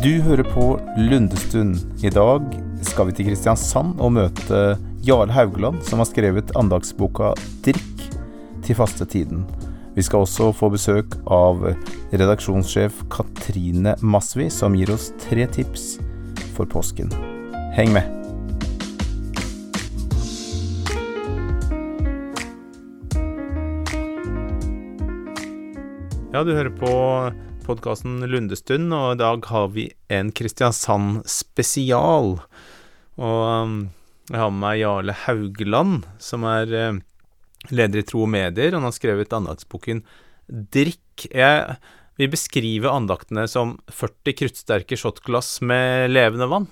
Du hører på Lundestund. I dag skal vi til Kristiansand og møte Jarle Haugland, som har skrevet andagsboka 'Drikk' til fastetiden. Vi skal også få besøk av redaksjonssjef Katrine Masvi, som gir oss tre tips for påsken. Heng med! Ja, du hører på podkasten Lundestund, og i dag har vi en Kristiansand spesial. Og um, jeg har med meg Jarle Haugland, som er uh, leder i Tro og Medier. Han har skrevet andaktsboken Drikk. Jeg vil beskrive andaktene som 40 kruttsterke shotglass med levende vann.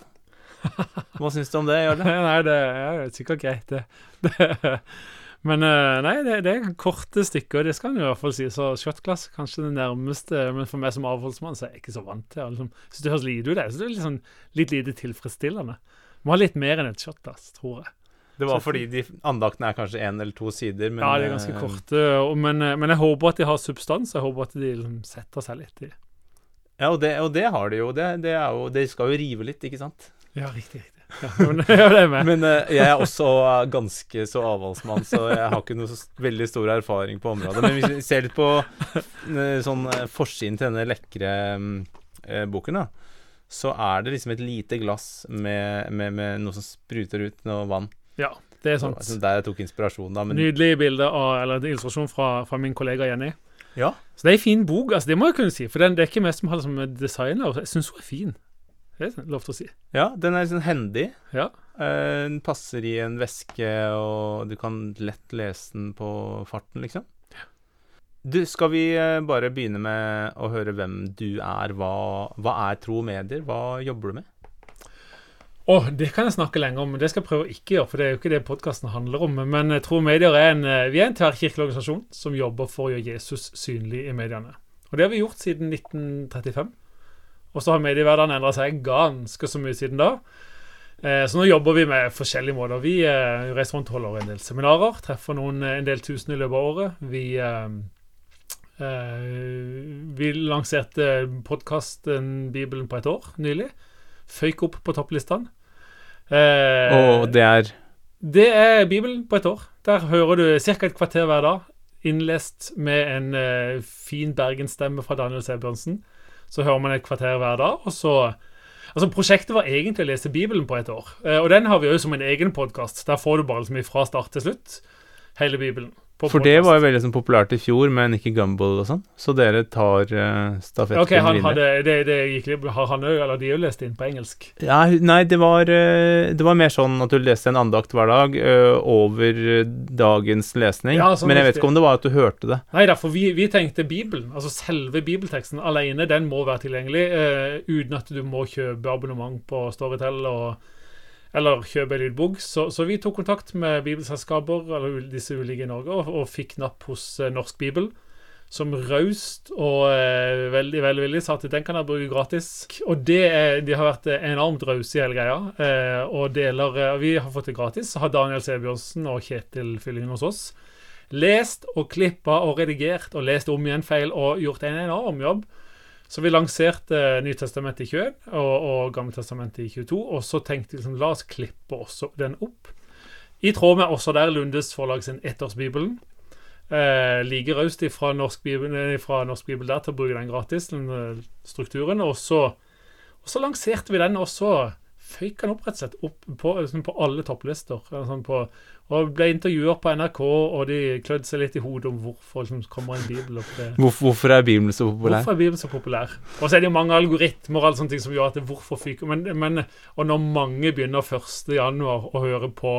Hva syns du om det, Jarle? Nei, det er sikkert greit, det. det men uh, nei, det, det, er korte stykker, det skal en i hvert fall si. Så shotglass kanskje det nærmeste. Men for meg som avholdsmann så er jeg ikke så vant til. Liksom, Syns det høres lite ut, det. Så det er litt, sånn, litt lite tilfredsstillende. Må ha litt mer enn et shotglass, tror jeg. Det var fordi de andaktene er kanskje én eller to sider. Men, ja, de er ganske uh, korte. Men, men, jeg håper at de har substans. Jeg håper at de liksom, setter seg litt i Ja, og det, og det har de jo. Det, det, jo. De skal jo rive litt, ikke sant? Ja, riktig. riktig. Men uh, jeg er også uh, ganske så avholdsmann, så jeg har ikke noe så veldig stor erfaring på området. Men hvis vi ser litt på uh, sånn forsiden til denne lekre um, boken, da, så er det liksom et lite glass med, med, med, noe som spruter ut noe vann. Ja, det er sant. Så, der jeg tok inspirasjon, da. Men... Nydelig bilde av, eller illustrasjon fra, fra min kollega Jenny. Ja. Så det er en fin bok, altså, det må jeg kunne si. For den, det er ikke mest som har det som designer. Jeg syns hun er fin. Det er lov til å si. Ja, den er liksom hendig. Ja. Uh, den passer i en veske, og du kan lett lese den på farten, liksom. Ja. Du, skal vi uh, bare begynne med å høre hvem du er? Hva, hva er Tro Medier? Hva jobber du med? Oh, det kan jeg snakke lenge om, men det skal jeg prøve å ikke gjøre. For det er jo ikke det podkasten handler om. Men Tro Tro Medier er en, vi er en tverrkirkelig organisasjon som jobber for å gjøre Jesus synlig i mediene. Og det har vi gjort siden 1935. Og så har mediehverdagen endra seg ganske så mye siden da. Eh, så nå jobber vi med forskjellige måter. Vi eh, reiser rundt og holder en del seminarer. Treffer noen, eh, en del tusen i løpet av året. Vi, eh, eh, vi lanserte podkasten Bibelen på et år nylig. Føyk opp på topplistene. Eh, og det er Det er Bibelen på et år. Der hører du ca. et kvarter hver dag. Innlest med en fin bergensstemme fra Daniel Sebjørnsen. Så hører man et kvarter hver dag, og så Altså, Prosjektet var egentlig å lese Bibelen på et år. Eh, og den har vi òg som en egen podkast. Der får du bare liksom fra start til slutt hele Bibelen. For det var jo veldig sånn populært i fjor med Nikki Gumbel og sånn, så dere tar uh, stafettpinnen okay, han videre. Hadde, det, det gikk, har han òg, eller de òg lest inn på engelsk? Ja, nei, det var, uh, det var mer sånn at du leste en andakt hver dag uh, over dagens lesning. Ja, sånn Men jeg vet ikke om det var at du hørte det. Nei, derfor vi, vi tenkte Bibelen, altså selve bibelteksten alene, den må være tilgjengelig uten at du må kjøpe abonnement på Storytel og eller kjøpe lydbok. Så, så, vi tok kontakt med bibelselskaper eller disse ulike i Norge og, og fikk napp hos eh, Norsk Bibel. Som raust og eh, veldig velvillig sa at den kan jeg bruke gratis. Og det er, de har vært enormt rause i hele greia. Eh, og deler eh, Vi har fått det gratis. Har Daniel Sebjørnsen og Kjetil Fyllingen hos oss lest og klippa og redigert og lest om igjen feil og gjort en enorm jobb. Så vi lanserte Nytestamentet i 21 og, og Gammeltestamentet i 22. Og så tenkte vi liksom, la oss klippe også den opp. I tråd med også der Lundes forlag sin Ettårsbibelen. Eh, like raust fra, norsk bibel, Norsk Bibel der til å bruke den gratis, den uh, strukturen. Og så, og så lanserte vi den, og så føyk han opp rett og slett opp på, liksom på alle topplister. Sånn på, og ble intervjuer på NRK, og de klødde seg litt i hodet om hvorfor liksom, kommer en bibel opp det. Hvorfor, hvorfor er Bibelen så populær? Hvorfor er Bibelen så populær? Og så er det jo mange algoritmer og alle sånne ting som gjør at det hvorfor fyker men, men, Og når mange begynner 1.1. å høre på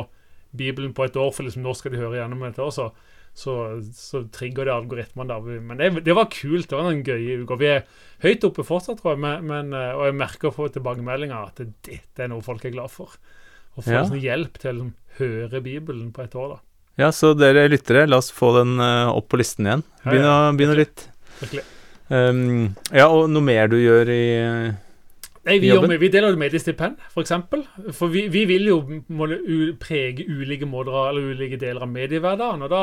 Bibelen på et år, for liksom nå skal de høre gjennom et år, så så, så trigger det algoritmene. der. Men det, det, var kult. Det var en gøy uke. Vi er høyt oppe fortsatt, tror jeg, men, men, eh, og jeg merker på tilbakemeldinger at dette det, er noe folk er glad for. Å få ja. sånn hjelp til å liksom, høre Bibelen på et år. da. Ja, så dere lyttere, la oss få den uh, opp på listen igjen. Begynn, å, begynn å lytte. litt. Um, ja, og noe mer du gjør i Nei, vi, gjør, vi deler ut mediestipend, f.eks. For, eksempel. for vi, vi, vil jo må, prege ulike måter eller ulike deler av mediehverdagen. Og da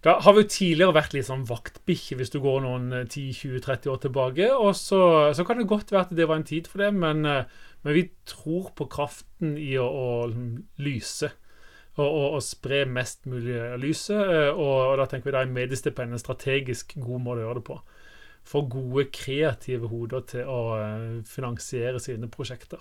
Da har vi jo tidligere vært litt sånn vaktbikkje, hvis du går noen 10-20-30 år tilbake. Og så, så, kan det godt være at det var en tid for det, men, men vi tror på kraften i å, å lyse. Og, og, og, spre mest mulig lyse. Og, og da tenker vi da er mediestipend en strategisk god måte å gjøre det på. Få gode, kreative hoder til å finansiere sine prosjekter.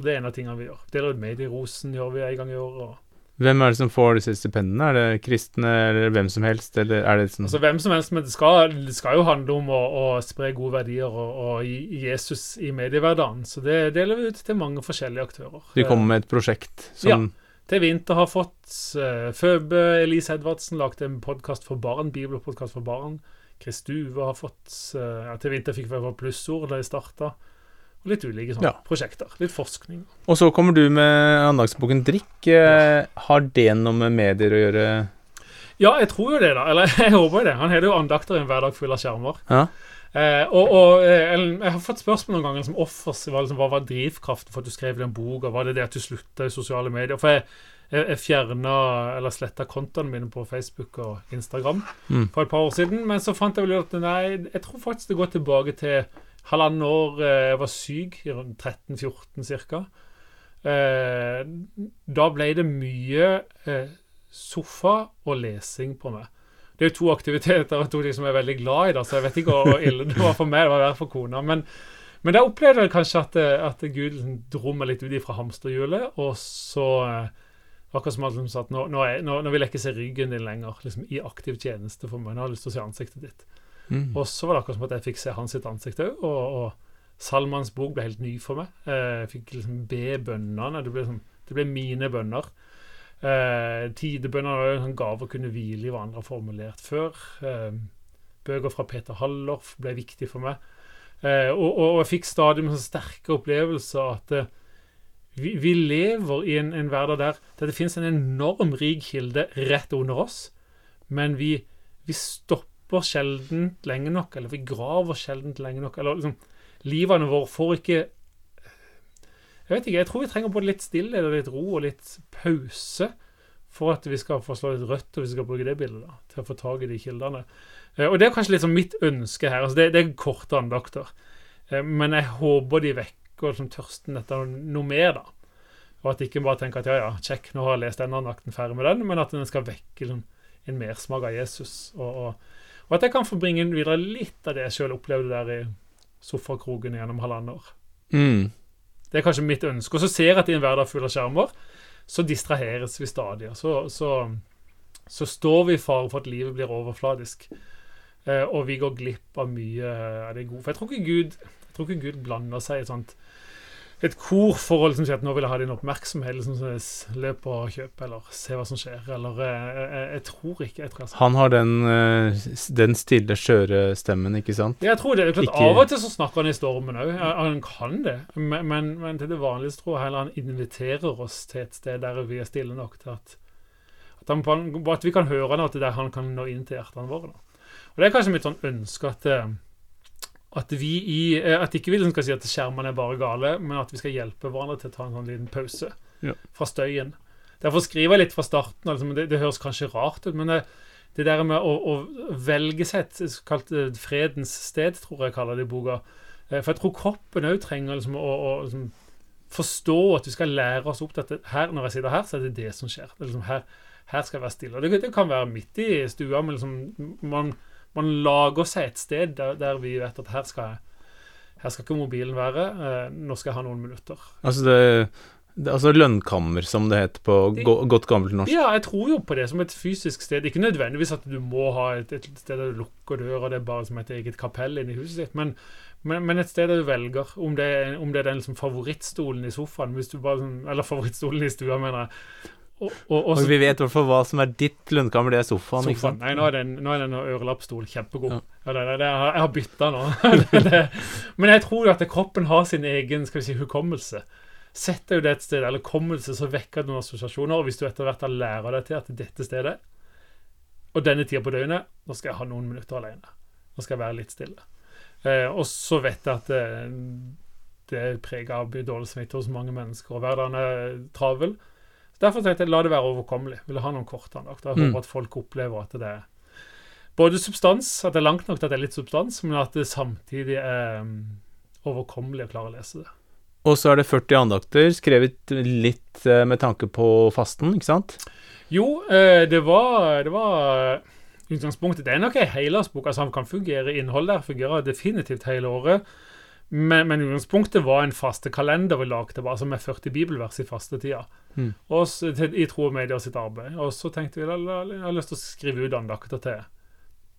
Det er en av tingene vi gjør. Deler ut Medierosen gjør vi en gang i året. Hvem er det som får disse stipendene? Er det kristne, eller hvem som helst? Eller er det sånn altså, hvem som helst, men det skal, det skal jo handle om å, å spre gode verdier og, og Jesus i mediehverdagen. Så det deler vi ut til mange forskjellige aktører. De kommer med et prosjekt som Ja. Til vinter har fått uh, Føbe Elise Edvardsen lagd en podkast for barn, bibelpodkast for barn. Chris Duve har fått uh, ja, Til vinter fikk vi plussord da de starta. Og litt ulike sånne Ja. prosjekter. Litt forskning. Og så kommer du med andagsboken Drikk. Ja. Har det noe med medier å gjøre? Ja, jeg tror jo det, da. Eller jeg håper jo det. Han heter jo 'Andakter i en hverdag full av skjermer'. Ja. Eh, og, og eh, jeg har fått spørsmål noen ganger som offers. Hva, liksom, hva var drivkraften for at du skrev den boka? Var det det at du slutta i sosiale medier? For jeg, jeg, jeg fjerna eller sletta kontoene mine på Facebook og Instagram Mm. for et par år siden. Men så fant jeg vel ut at nei, jeg tror faktisk det går tilbake til halvannet år eh, jeg var syk, rundt 13-14 ca. Eh, da ble det mye eh, sofa og lesing på meg. Det er jo to aktiviteter og to ting som jeg er veldig glad i, da, så jeg vet ikke hvor ille det var for meg. Det var verre for kona. Men, men da opplevde jeg kanskje at, at Gud liksom dro meg litt ut fra hamsterhjulet, og så Akkurat som han sa at nå, nå, er, nå, nå vil jeg ikke se ryggen din lenger, liksom i aktiv tjeneste for meg. Nå har jeg lyst til å se ansiktet ditt. Mm. Og så var det akkurat som at jeg fikk se hans sitt ansikt òg. Og, og Salmans bok ble helt ny for meg. Eh, Jeg fikk liksom be bønnene. Det ble, liksom, det ble mine bønner. Eh, Tidebønner er en sånn gave å kunne hvile i hva andre har formulert før. Eh, bøker fra Peter Hallorf ble viktig for meg. Eh, og, og, og jeg fikk stadig med sånn sterke opplevelser at eh, vi, vi lever i en, en hverdag der, der det finnes en enorm rik kilde rett under oss, men vi, vi stopper sjelden lenge nok, eller vi graver sjelden lenge nok. eller liksom, Livene våre får ikke Jeg vet ikke, jeg tror vi trenger både litt stillhet og litt ro og litt pause for at vi skal få slå litt rødt, og vi skal bruke det bildet da, til å få tak i de kildene. Eh, Og det er kanskje litt sånn mitt ønske her. altså Det, det er korte andakter. Eh, Men jeg håper de vekker liksom tørsten etter noe mer, da. Og at de ikke bare tenker at ja, ja, check, nå har jeg lest denne andakten, ferdig med den, men at den skal vekke liksom, en mersmak av Jesus. Og, og, og at jeg kan få bringe videre litt av det jeg sjøl opplevde der i sofakroken gjennom halvannet år. Mm. Det er kanskje mitt ønske. Og så ser jeg at i en hverdag full av skjermer, så distraheres vi stadig. Så, så, så står vi i fare for at livet blir overfladisk. Eh, og vi går glipp av mye av det gode. For jeg tror ikke Gud, tror ikke Gud blander seg i sånt et kor for å liksom si at nå vil jeg ha din oppmerksomhet. liksom Løp og kjøp, eller se hva som skjer. Eller eh, jeg, jeg tror ikke jeg tror jeg, Han har den, eh, den stille, skjøre stemmen, ikke sant? Jeg tror det. det er klart, Ikke- Av og til så snakker han i stormen òg. Han kan det. Men, men, men til det vanlige tror jeg heller han inviterer oss til et sted der vi er stille nok til at at, han, at vi kan høre han, og at er der han kan nå inn til hjertene våre. Da. Og Det er kanskje mitt sånn ønske at eh, at vi i, eh, at ikke vi liksom skal si at skjermene er bare gale, men at vi skal hjelpe hverandre til å ta en sånn liten pause Ja. fra støyen. Derfor skriver jeg litt fra starten. Altså, det, det høres kanskje rart ut, men det, det der med å, å velge seg et kalt eh, fredens sted, tror jeg kaller det i boka. Eh, For jeg tror kroppen òg trenger liksom å, å liksom forstå at vi skal lære oss opp at her, når jeg sitter her, så er det det som skjer. Det liksom her, her skal jeg være stille. Det, det kan være midt i stua, men liksom man, man lager seg et sted der, der vi vet at her skal her skal ikke mobilen være. Eh, nå skal jeg ha noen minutter. Altså det, det Altså lønnkammer, som det heter på det, go godt gammelt norsk. Ja, jeg tror jo på det som et fysisk sted. Ikke nødvendigvis at du må ha et, et sted der du lukker døra, det er bare som et eget kapell inni huset ditt. Men, men, men et sted der du velger. Om det, om det er den liksom, favorittstolen i sofaen, bare, eller favorittstolen i stua, mener jeg. Og, og, og Og vi vet i hvert fall hva som er ditt lønnkammer, det er sofaen, sofaen. Nei, nå er den, nå er den ørelappstol kjempegod. Ja. Ja. det, det, det, jeg har- bytta nå. Men jeg tror jo at kroppen har sin egen skal vi si, hukommelse. Setter jo det et sted, eller kommelse, så vekker det noen assosiasjoner. Og hvis du etter hvert har lært deg til at dette stedet og denne tida på døgnet, nå skal jeg ha noen minutter alene. Nå skal jeg være litt stille. Eh, og så vet jeg at det, det er prega av dårlig smitte hos mange mennesker, og hverdagen er travel. Derfor tenkte jeg la det være overkommelig. Ville ha noen kort andakter. Jeg Mm. håper at folk opplever at det er både substans, at det er langt nok til at det er litt substans, men at det samtidig er um, overkommelig å klare å lese det. Og så er det 40 andakter, skrevet litt eh, med tanke på fasten, ikke sant? Jo, eh, det var, det var utgangspunktet. Det er nok ei helårsbok. Altså, han kan fungere innhold der. Fungerer definitivt hele året. Men, men utgangspunktet var en faste kalender vi lagde, altså med 40 bibelvers i fastetida. Mm. Og så, I tro og medier sitt arbeid. Og så tenkte vi at jeg har lyst til å skrive ut andakter til,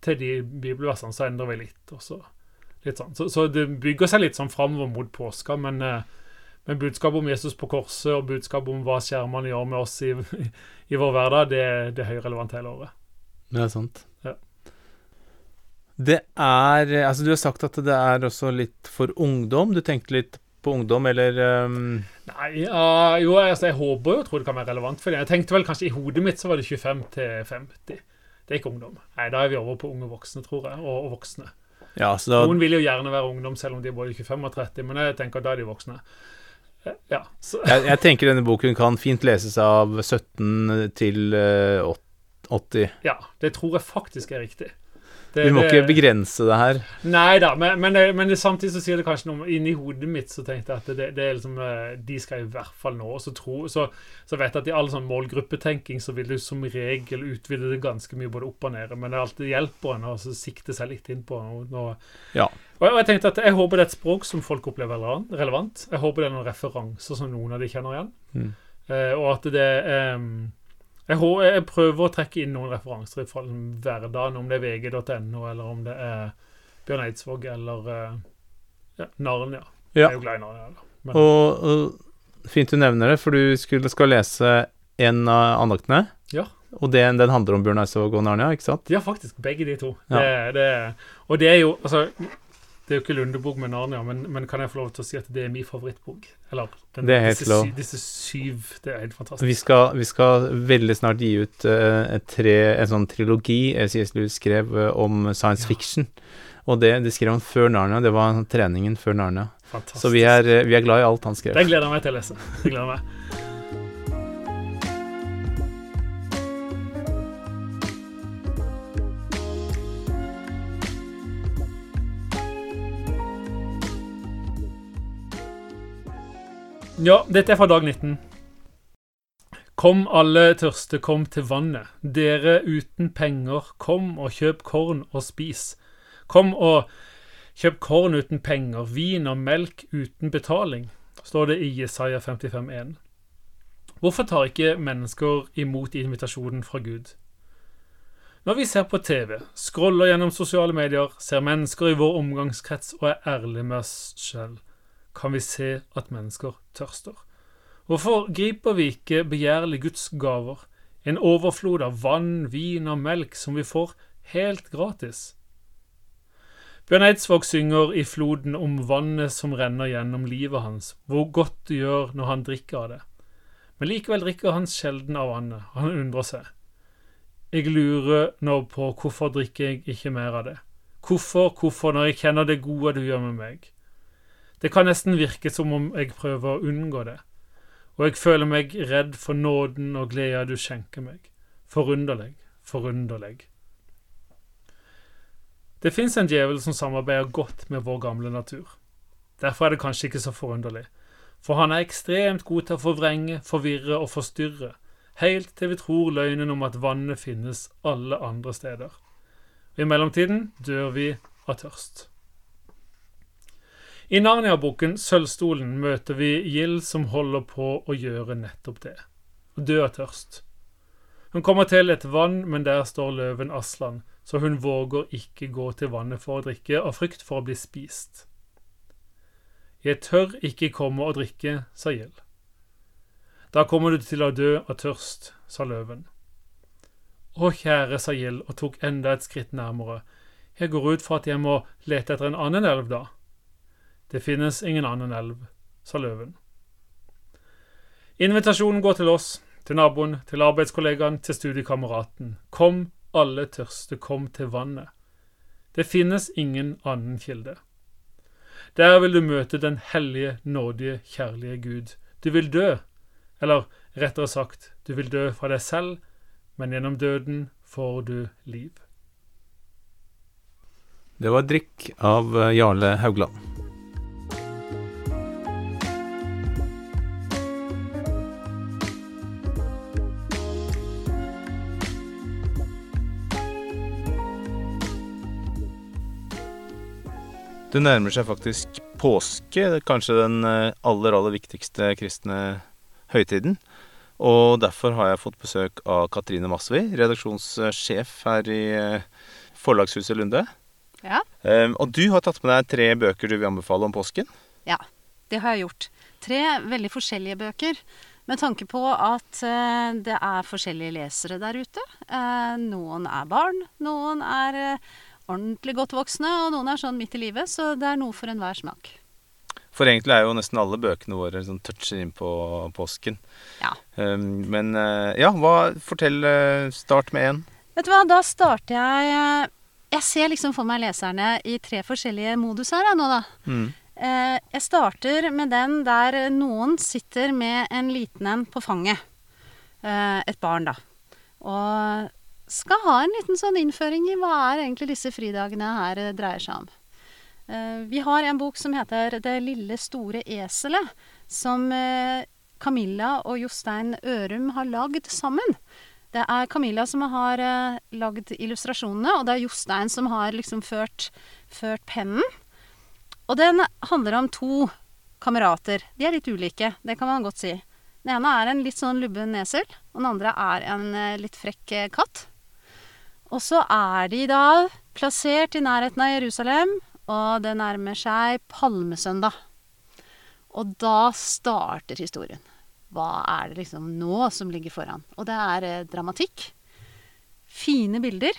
til de bibelversene. Så endrer vi litt. og så litt sånn. Så, så det bygger seg litt sånn framover mot påska. Men, eh, men budskapet om Jesus på korset og budskapet om hva skjermene gjør med oss i, i vår hverdag, det, det er høyrelevant hele året. Det er sant. Ja. Det er Altså, du har sagt at det er også litt for ungdom. Du tenkte litt på ungdom, eller um, Nei, uh, jo, altså, jeg håper jo og tror det kan være relevant for det. Jeg tenkte vel kanskje i hodet mitt så var det 25 til 50. Det er ikke ungdom. Nei, da er vi over på unge voksne, tror jeg, og, og voksne. Ja, så da Noen vil jo gjerne være ungdom selv om de er både 25 og 30, men jeg tenker da er de voksne. Eh, Ja, så jeg, jeg tenker denne boken kan fint leses av 17 til eh, 80. ja, det tror jeg faktisk er riktig. Det- Vi må det- ikke begrense det her. Nei da, men, men, men samtidig så sier det kanskje noe Inni hodet mitt så tenkte jeg at det, det er liksom eh, De skal i hvert fall nå. Så, tro, så, så vet jeg at i all sånn målgruppetenking så vil du som regel utvide det ganske mye både opp og ned. Men det er alltid hjelper en å sikte seg litt inn på noe. Ja. Og og jeg tenkte at jeg håper det er et språk som folk opplever relevant-. Jeg håper det er noen referanser som noen av de kjenner igjen. Mm. Uh, og at det er jeg, jeg prøver å trekke inn noen referanser fra hverdagen, om det er vg.no, eller om det er Bjørn Eidsvåg eller eh, ja, Narnia. Ja. Jeg er jo glad i Narnia. Men, Og, og fint du nevner det, for du skulle, skal lese en av andaktene. Ja. Og den, den handler om Bjørn Eidsvåg og Narnia, ikke sant? ja, faktisk. Begge de to. Ja. Det, det, og det er jo altså, Det er jo ikke Lundebok med Narnia, men, men kan jeg få lov til å si at det er min favorittbok? Eller den, Det er helt disse, lov. disse syv Det er helt fantastisk. Vi skal, vi skal veldig snart gi ut uh, tre, en sånn trilogi eh, C.S. Lewis skrev uh, om science Ja. fiction. Og det, det skrev han før Narnia. Det var treningen før Narnia. Fantastisk. Så vi er, vi er glad i alt han skrev. Den gleder jeg meg til å lese. Det gleder jeg meg. Ja, dette er fra dag 19. Kom alle tørste, kom til vannet. Dere uten penger, kom og kjøp korn og spis. Kom og kjøp korn uten penger, vin og melk uten betaling, står det i Jesaja 55,1. Hvorfor tar ikke mennesker imot invitasjonen fra Gud? Når vi ser på TV, scroller gjennom sosiale medier, ser mennesker i vår omgangskrets og er ærlige med oss selv, kan vi se at mennesker tørster. Hvorfor griper vi ikke begjærlig Guds gaver, en overflod av vann, vin og melk som vi får helt gratis? Bjørn Eidsvåg synger i floden om vannet som renner gjennom livet hans, hvor godt det gjør når han drikker av det. Men likevel drikker han sjelden av vannet, han undrer seg. Jeg lurer nå på hvorfor drikker jeg ikke mer av det? Hvorfor, hvorfor, når jeg kjenner det gode du gjør med meg? Det kan nesten virke som om jeg prøver å unngå det, og jeg føler meg redd for nåden og gleda du skjenker meg. Forunderlig, forunderlig. Det fins en djevel som samarbeider godt med vår gamle natur. Derfor er det kanskje ikke så forunderlig, for han er ekstremt god til å forvrenge, forvirre og forstyrre, helt til vi tror løgnen om at vannet finnes alle andre steder. I mellomtiden dør vi av tørst. I Narnia-boken Sølvstolen møter vi Gild som holder på å gjøre nettopp det, dø av tørst. Hun kommer til et vann, men der står løven Aslan, så hun våger ikke gå til vannet for å drikke av frykt for å bli spist. Jeg tør ikke komme og drikke, sa Gild. Da kommer du til å dø av tørst, sa løven. Å, kjære, sa Gild og tok enda et skritt nærmere. Jeg går ut fra at jeg må lete etter en annen elv, da. Det finnes ingen annen elv, sa løven. Invitasjonen går til oss, til naboen, til arbeidskollegaen, til studiekameraten. Kom, alle tørste, kom til vannet. Det finnes ingen annen kilde. Der vil du møte den hellige, nådige, kjærlige Gud. Du vil dø, eller Rettere sagt, du vil dø fra deg selv, men gjennom døden får du liv. Det var 'Drikk' av Jarle Haugland. Det nærmer seg faktisk påske, kanskje den eh, aller, aller viktigste kristne høytiden. Og derfor har jeg fått besøk av Katrine Masvi, redaksjonssjef her i eh, Forlagshuset Lunde. Ja. Um, og du har tatt med deg tre bøker du vil anbefale om påsken. Ja, det har jeg gjort. Tre veldig forskjellige bøker. Med tanke på at eh, det er forskjellige lesere der ute. Noen er barn, noen er ordentlig godt voksne, og noen er sånn midt i livet. Så det er noe for enhver smak. For egentlig er jo nesten alle bøkene våre som toucher inn på påsken. Ja. Um, men eh, ja, hva Fortell. eh, start med én. Vet du hva, da starter jeg eh, Jeg ser liksom for meg leserne i tre forskjellige moduser her nå, da. Mm. Uh, jeg starter med den der noen sitter med en liten en på fanget. Uh, et barn, da. Og skal ha en liten sånn innføring i hva er egentlig disse fridagene her eh, dreier seg om. Eh, vi har en bok som heter 'Det lille store eselet', som eh, Camilla og Jostein Ørum har lagd sammen. Det er Camilla som har lagd illustrasjonene, og det er Jostein som har liksom ført, ført pennen. Og den handler om to kamerater. De er litt ulike, det kan man godt si. Den ene er en litt sånn lubben esel, og den andre er en litt frekk katt. Og så er de da plassert i nærheten av Jerusalem, og det nærmer seg palmesøndag. Og da starter historien. Hva er det liksom nå som ligger foran? Og det er eh, dramatikk. Fine bilder.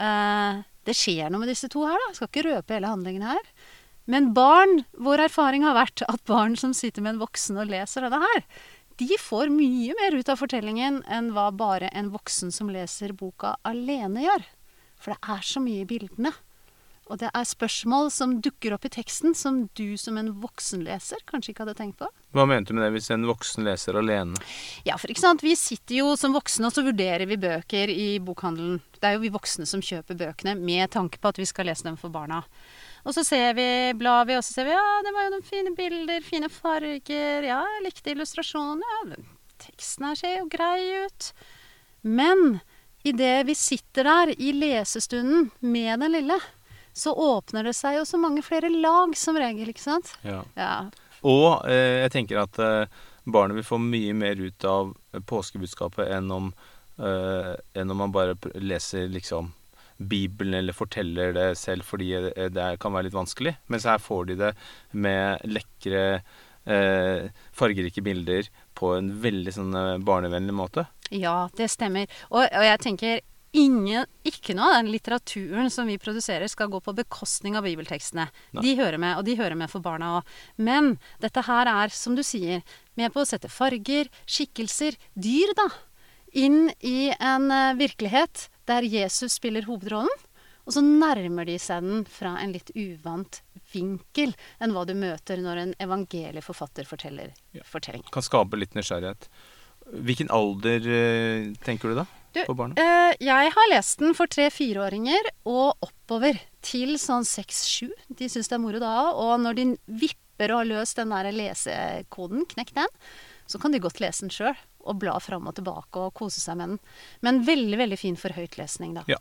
Eh, det skjer noe med disse to her, da. Jeg skal ikke røpe hele handlingen her. Men barn, vår erfaring har vært at barn som sitter med en voksen og leser dette her, de får mye mer ut av fortellingen enn hva bare en voksen som leser boka alene gjør. For det er så mye i bildene. Og det er spørsmål som dukker opp i teksten som du som en voksenleser kanskje ikke hadde tenkt på. Hva mente du med det hvis en voksen leser alene? Ja, for ikke sant, vi sitter jo som voksne og så vurderer vi bøker i bokhandelen. Det er jo vi voksne som kjøper bøkene med tanke på at vi skal lese dem for barna. Og så ser vi, blar vi, og så ser vi ja, det var jo noen fine bilder, fine farger, ja, jeg likte illustrasjonen, ja, teksten her ser jo grei ut. Men idet vi sitter der i lesestunden med den lille, så åpner det seg jo så mange flere lag som regel, ikke sant? Ja. Ja. Og eh, jeg tenker at eh, barnet vil få mye mer ut av påskebudskapet enn om, eh, enn om man bare leser liksom Bibelen eller forteller det selv fordi eh, det kan være litt vanskelig. Mens her får de det med lekre, eh, fargerike bilder på en veldig sånn eh, barnevennlig måte. Ja, det stemmer. Og, og jeg tenker ingen, ikke noe av den litteraturen som vi produserer skal gå på bekostning av bibeltekstene. Nei. De hører med, og de hører med for barna òg. Men dette her er, som du sier, med på å sette farger, skikkelser, dyr, da, inn i en eh, virkelighet der Jesus spiller hovedrollen. Og så nærmer de seg den fra en litt uvant vinkel enn hva du møter når en evangelieforfatter forteller Ja. fortelling. Kan skape litt nysgjerrighet. Hvilken alder eh, tenker du da Du, på barna? Eh, jeg har lest den for tre-fireåringer og oppover til sånn seks-sju. De syns det er moro da òg. Og når de vipper og har løst den der lesekoden, knekk den, så kan de godt lese den sjøl. Og bla fram og tilbake og kose seg med den. Men veldig, veldig fin for høytlesning, da. Ja.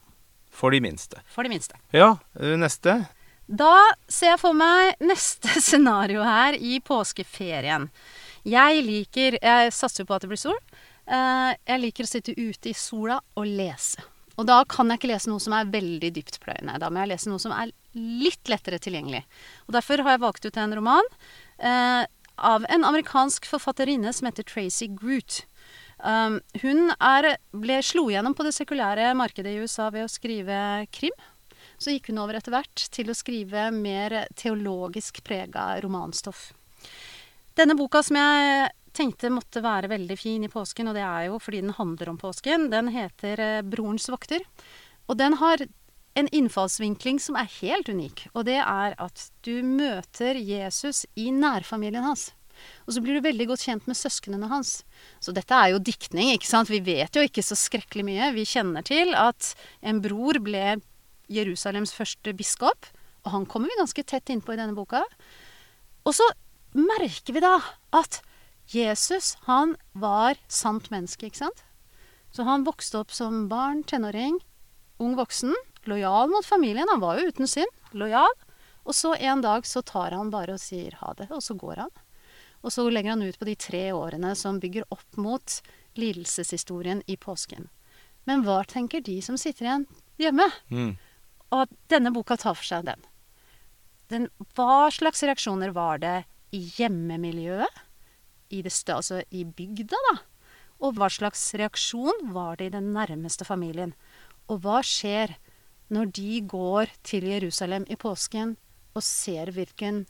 For de minste. For de minste. Ja, eh, neste. Da ser jeg for meg neste scenario her i påskeferien. Jeg liker Jeg satser jo på at det blir sol. Eh, jeg liker å sitte ute i sola og lese. Og da kan jeg ikke lese noe som er veldig dyptpløyende. Da må jeg lese noe som er litt lettere tilgjengelig. Og derfor har jeg valgt ut en roman eh, av en amerikansk forfatterinne som heter Tracy Groot. Um, hun er, ble slo gjennom på det sekulære markedet i USA ved å skrive krim. Så gikk hun over etter hvert til å skrive mer teologisk prega romanstoff. Denne boka som jeg tenkte måtte være veldig fin i påsken, og det er jo fordi den handler om påsken, den heter eh, 'Brorens vokter'. Og den har en innfallsvinkling som er helt unik, og det er at du møter Jesus i nærfamilien hans. Og så blir du veldig godt kjent med søsknene hans. Så dette er jo diktning, ikke sant. Vi vet jo ikke så skrekkelig mye. Vi kjenner til at en bror ble Jerusalems første biskop. Og han kommer vi ganske tett innpå i denne boka. Og så merker vi da at Jesus, han var sant menneske, ikke sant? Så han vokste opp som barn, tenåring, ung voksen. Lojal mot familien. Han var jo uten synd. Lojal. Og så en dag så tar han bare og sier ha det, og så går han. Og så legger han ut på de tre årene som bygger opp mot lidelseshistorien i påsken. Men hva tenker de som sitter igjen hjemme? Mm. Og denne boka tar for seg den. den hva slags reaksjoner var det i hjemmemiljøet? I, det, altså i bygda, da? Og hva slags reaksjon var det i den nærmeste familien? Og hva skjer når de går til Jerusalem i påsken og ser hvilken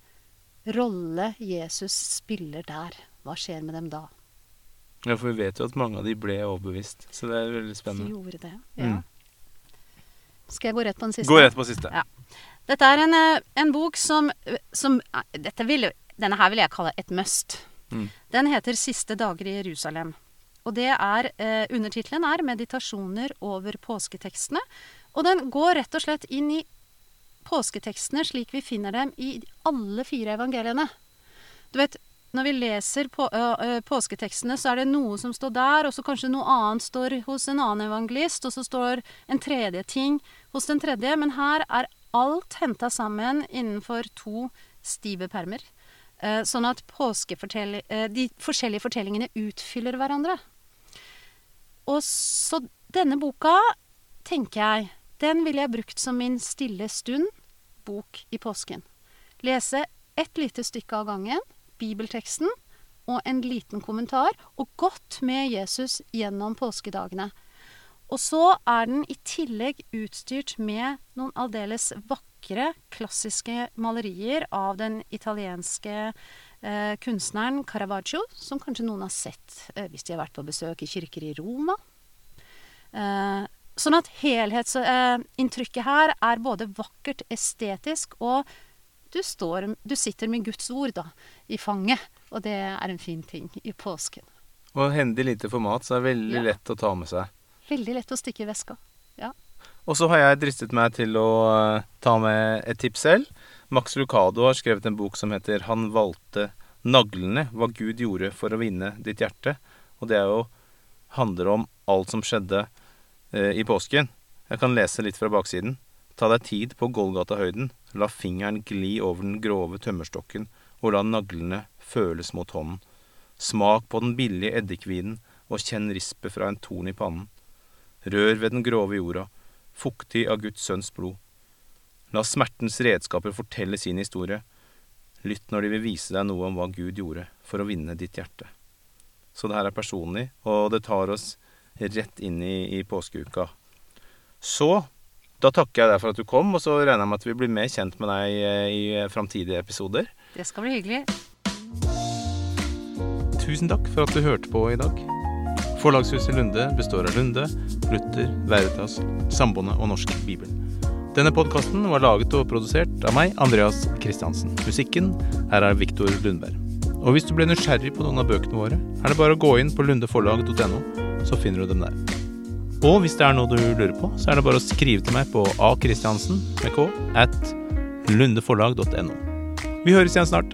rolle Jesus spiller der? Hva skjer med dem da? Ja, for vi vet jo at mange av de ble overbevist, så det er veldig De spennende. gjorde det, ja. Mm. Skal jeg gå rett på den siste? Gå rett på den siste. Ja. Dette er en, eh, en bok som, som eh, dette vil, Denne her vil jeg kalle et must. Mm. Den heter 'Siste dager i Jerusalem'. Og det er, eh, Undertittelen er 'Meditasjoner over påsketekstene'. Og den går rett og slett inn i påsketekstene slik vi finner dem i alle fire evangeliene. Du vet, når vi leser på, ø, påsketekstene, så er det noe som står der, og så kanskje noe annet står hos en annen evangelist, og så står en tredje ting hos den tredje. Men her er alt henta sammen innenfor to stive permer. Eh, sånn at eh, de forskjellige fortellingene utfyller hverandre. Og så denne boka, tenker jeg, den ville jeg brukt som min stille stund bok i påsken. Lese ett lite stykke av gangen, bibelteksten, og en liten kommentar, og godt med Jesus gjennom påskedagene. Og så er den i tillegg utstyrt med noen aldeles vakre, klassiske malerier av den italienske eh, kunstneren Caravaggio, som kanskje noen har sett eh, hvis de har vært på besøk i kirker i Roma. Eh, sånn at helhetsinntrykket her er både vakkert, estetisk, og du, står, du sitter med Guds ord da, i fanget. Og det er en fin ting i påsken. Og hendig lite format, så er det veldig Ja. lett å ta med seg. Veldig lett å stikke i veska. Og så har jeg dristet meg til å eh, ta med et tips selv. Max Lucado har skrevet en bok som heter 'Han valgte naglene hva Gud gjorde for å vinne ditt hjerte'. Og det er jo handler om alt som skjedde eh, i påsken. Jeg kan lese litt fra baksiden. Ta deg tid på Golgata-høyden. La fingeren gli over den grove tømmerstokken, og la naglene føles mot hånden. Smak på den billige eddikvinen, og kjenn rispet fra en torn i pannen. Rør ved den grove jorda, fuktig av Guds sønns blod. La smertens redskaper fortelle sin historie. Lytt når de vil vise deg noe om hva Gud gjorde for å vinne ditt hjerte. Så det her er personlig, og det tar oss rett inn i, i påskeuka. Så da takker jeg deg for at du kom, og så regner jeg med at vi blir mer kjent med deg eh, i framtidige episoder. Det skal bli hyggelig. Tusen takk for at du hørte på i dag. Forlagshuset Lunde består av Lunde, Luther, Veritas, Samboende og Norsk Bibel. Denne podkasten var laget og produsert av meg, Andreas Kristiansen. Musikken er av Viktor Lundberg. Og hvis du ble nysgjerrig på noen av bøkene våre, er det bare å gå inn på lundeforlag.no, så finner du dem der. Og hvis det er noe du lurer på, så er det bare å skrive til meg på akristiansen at lundeforlag.no. Vi høres igjen snart.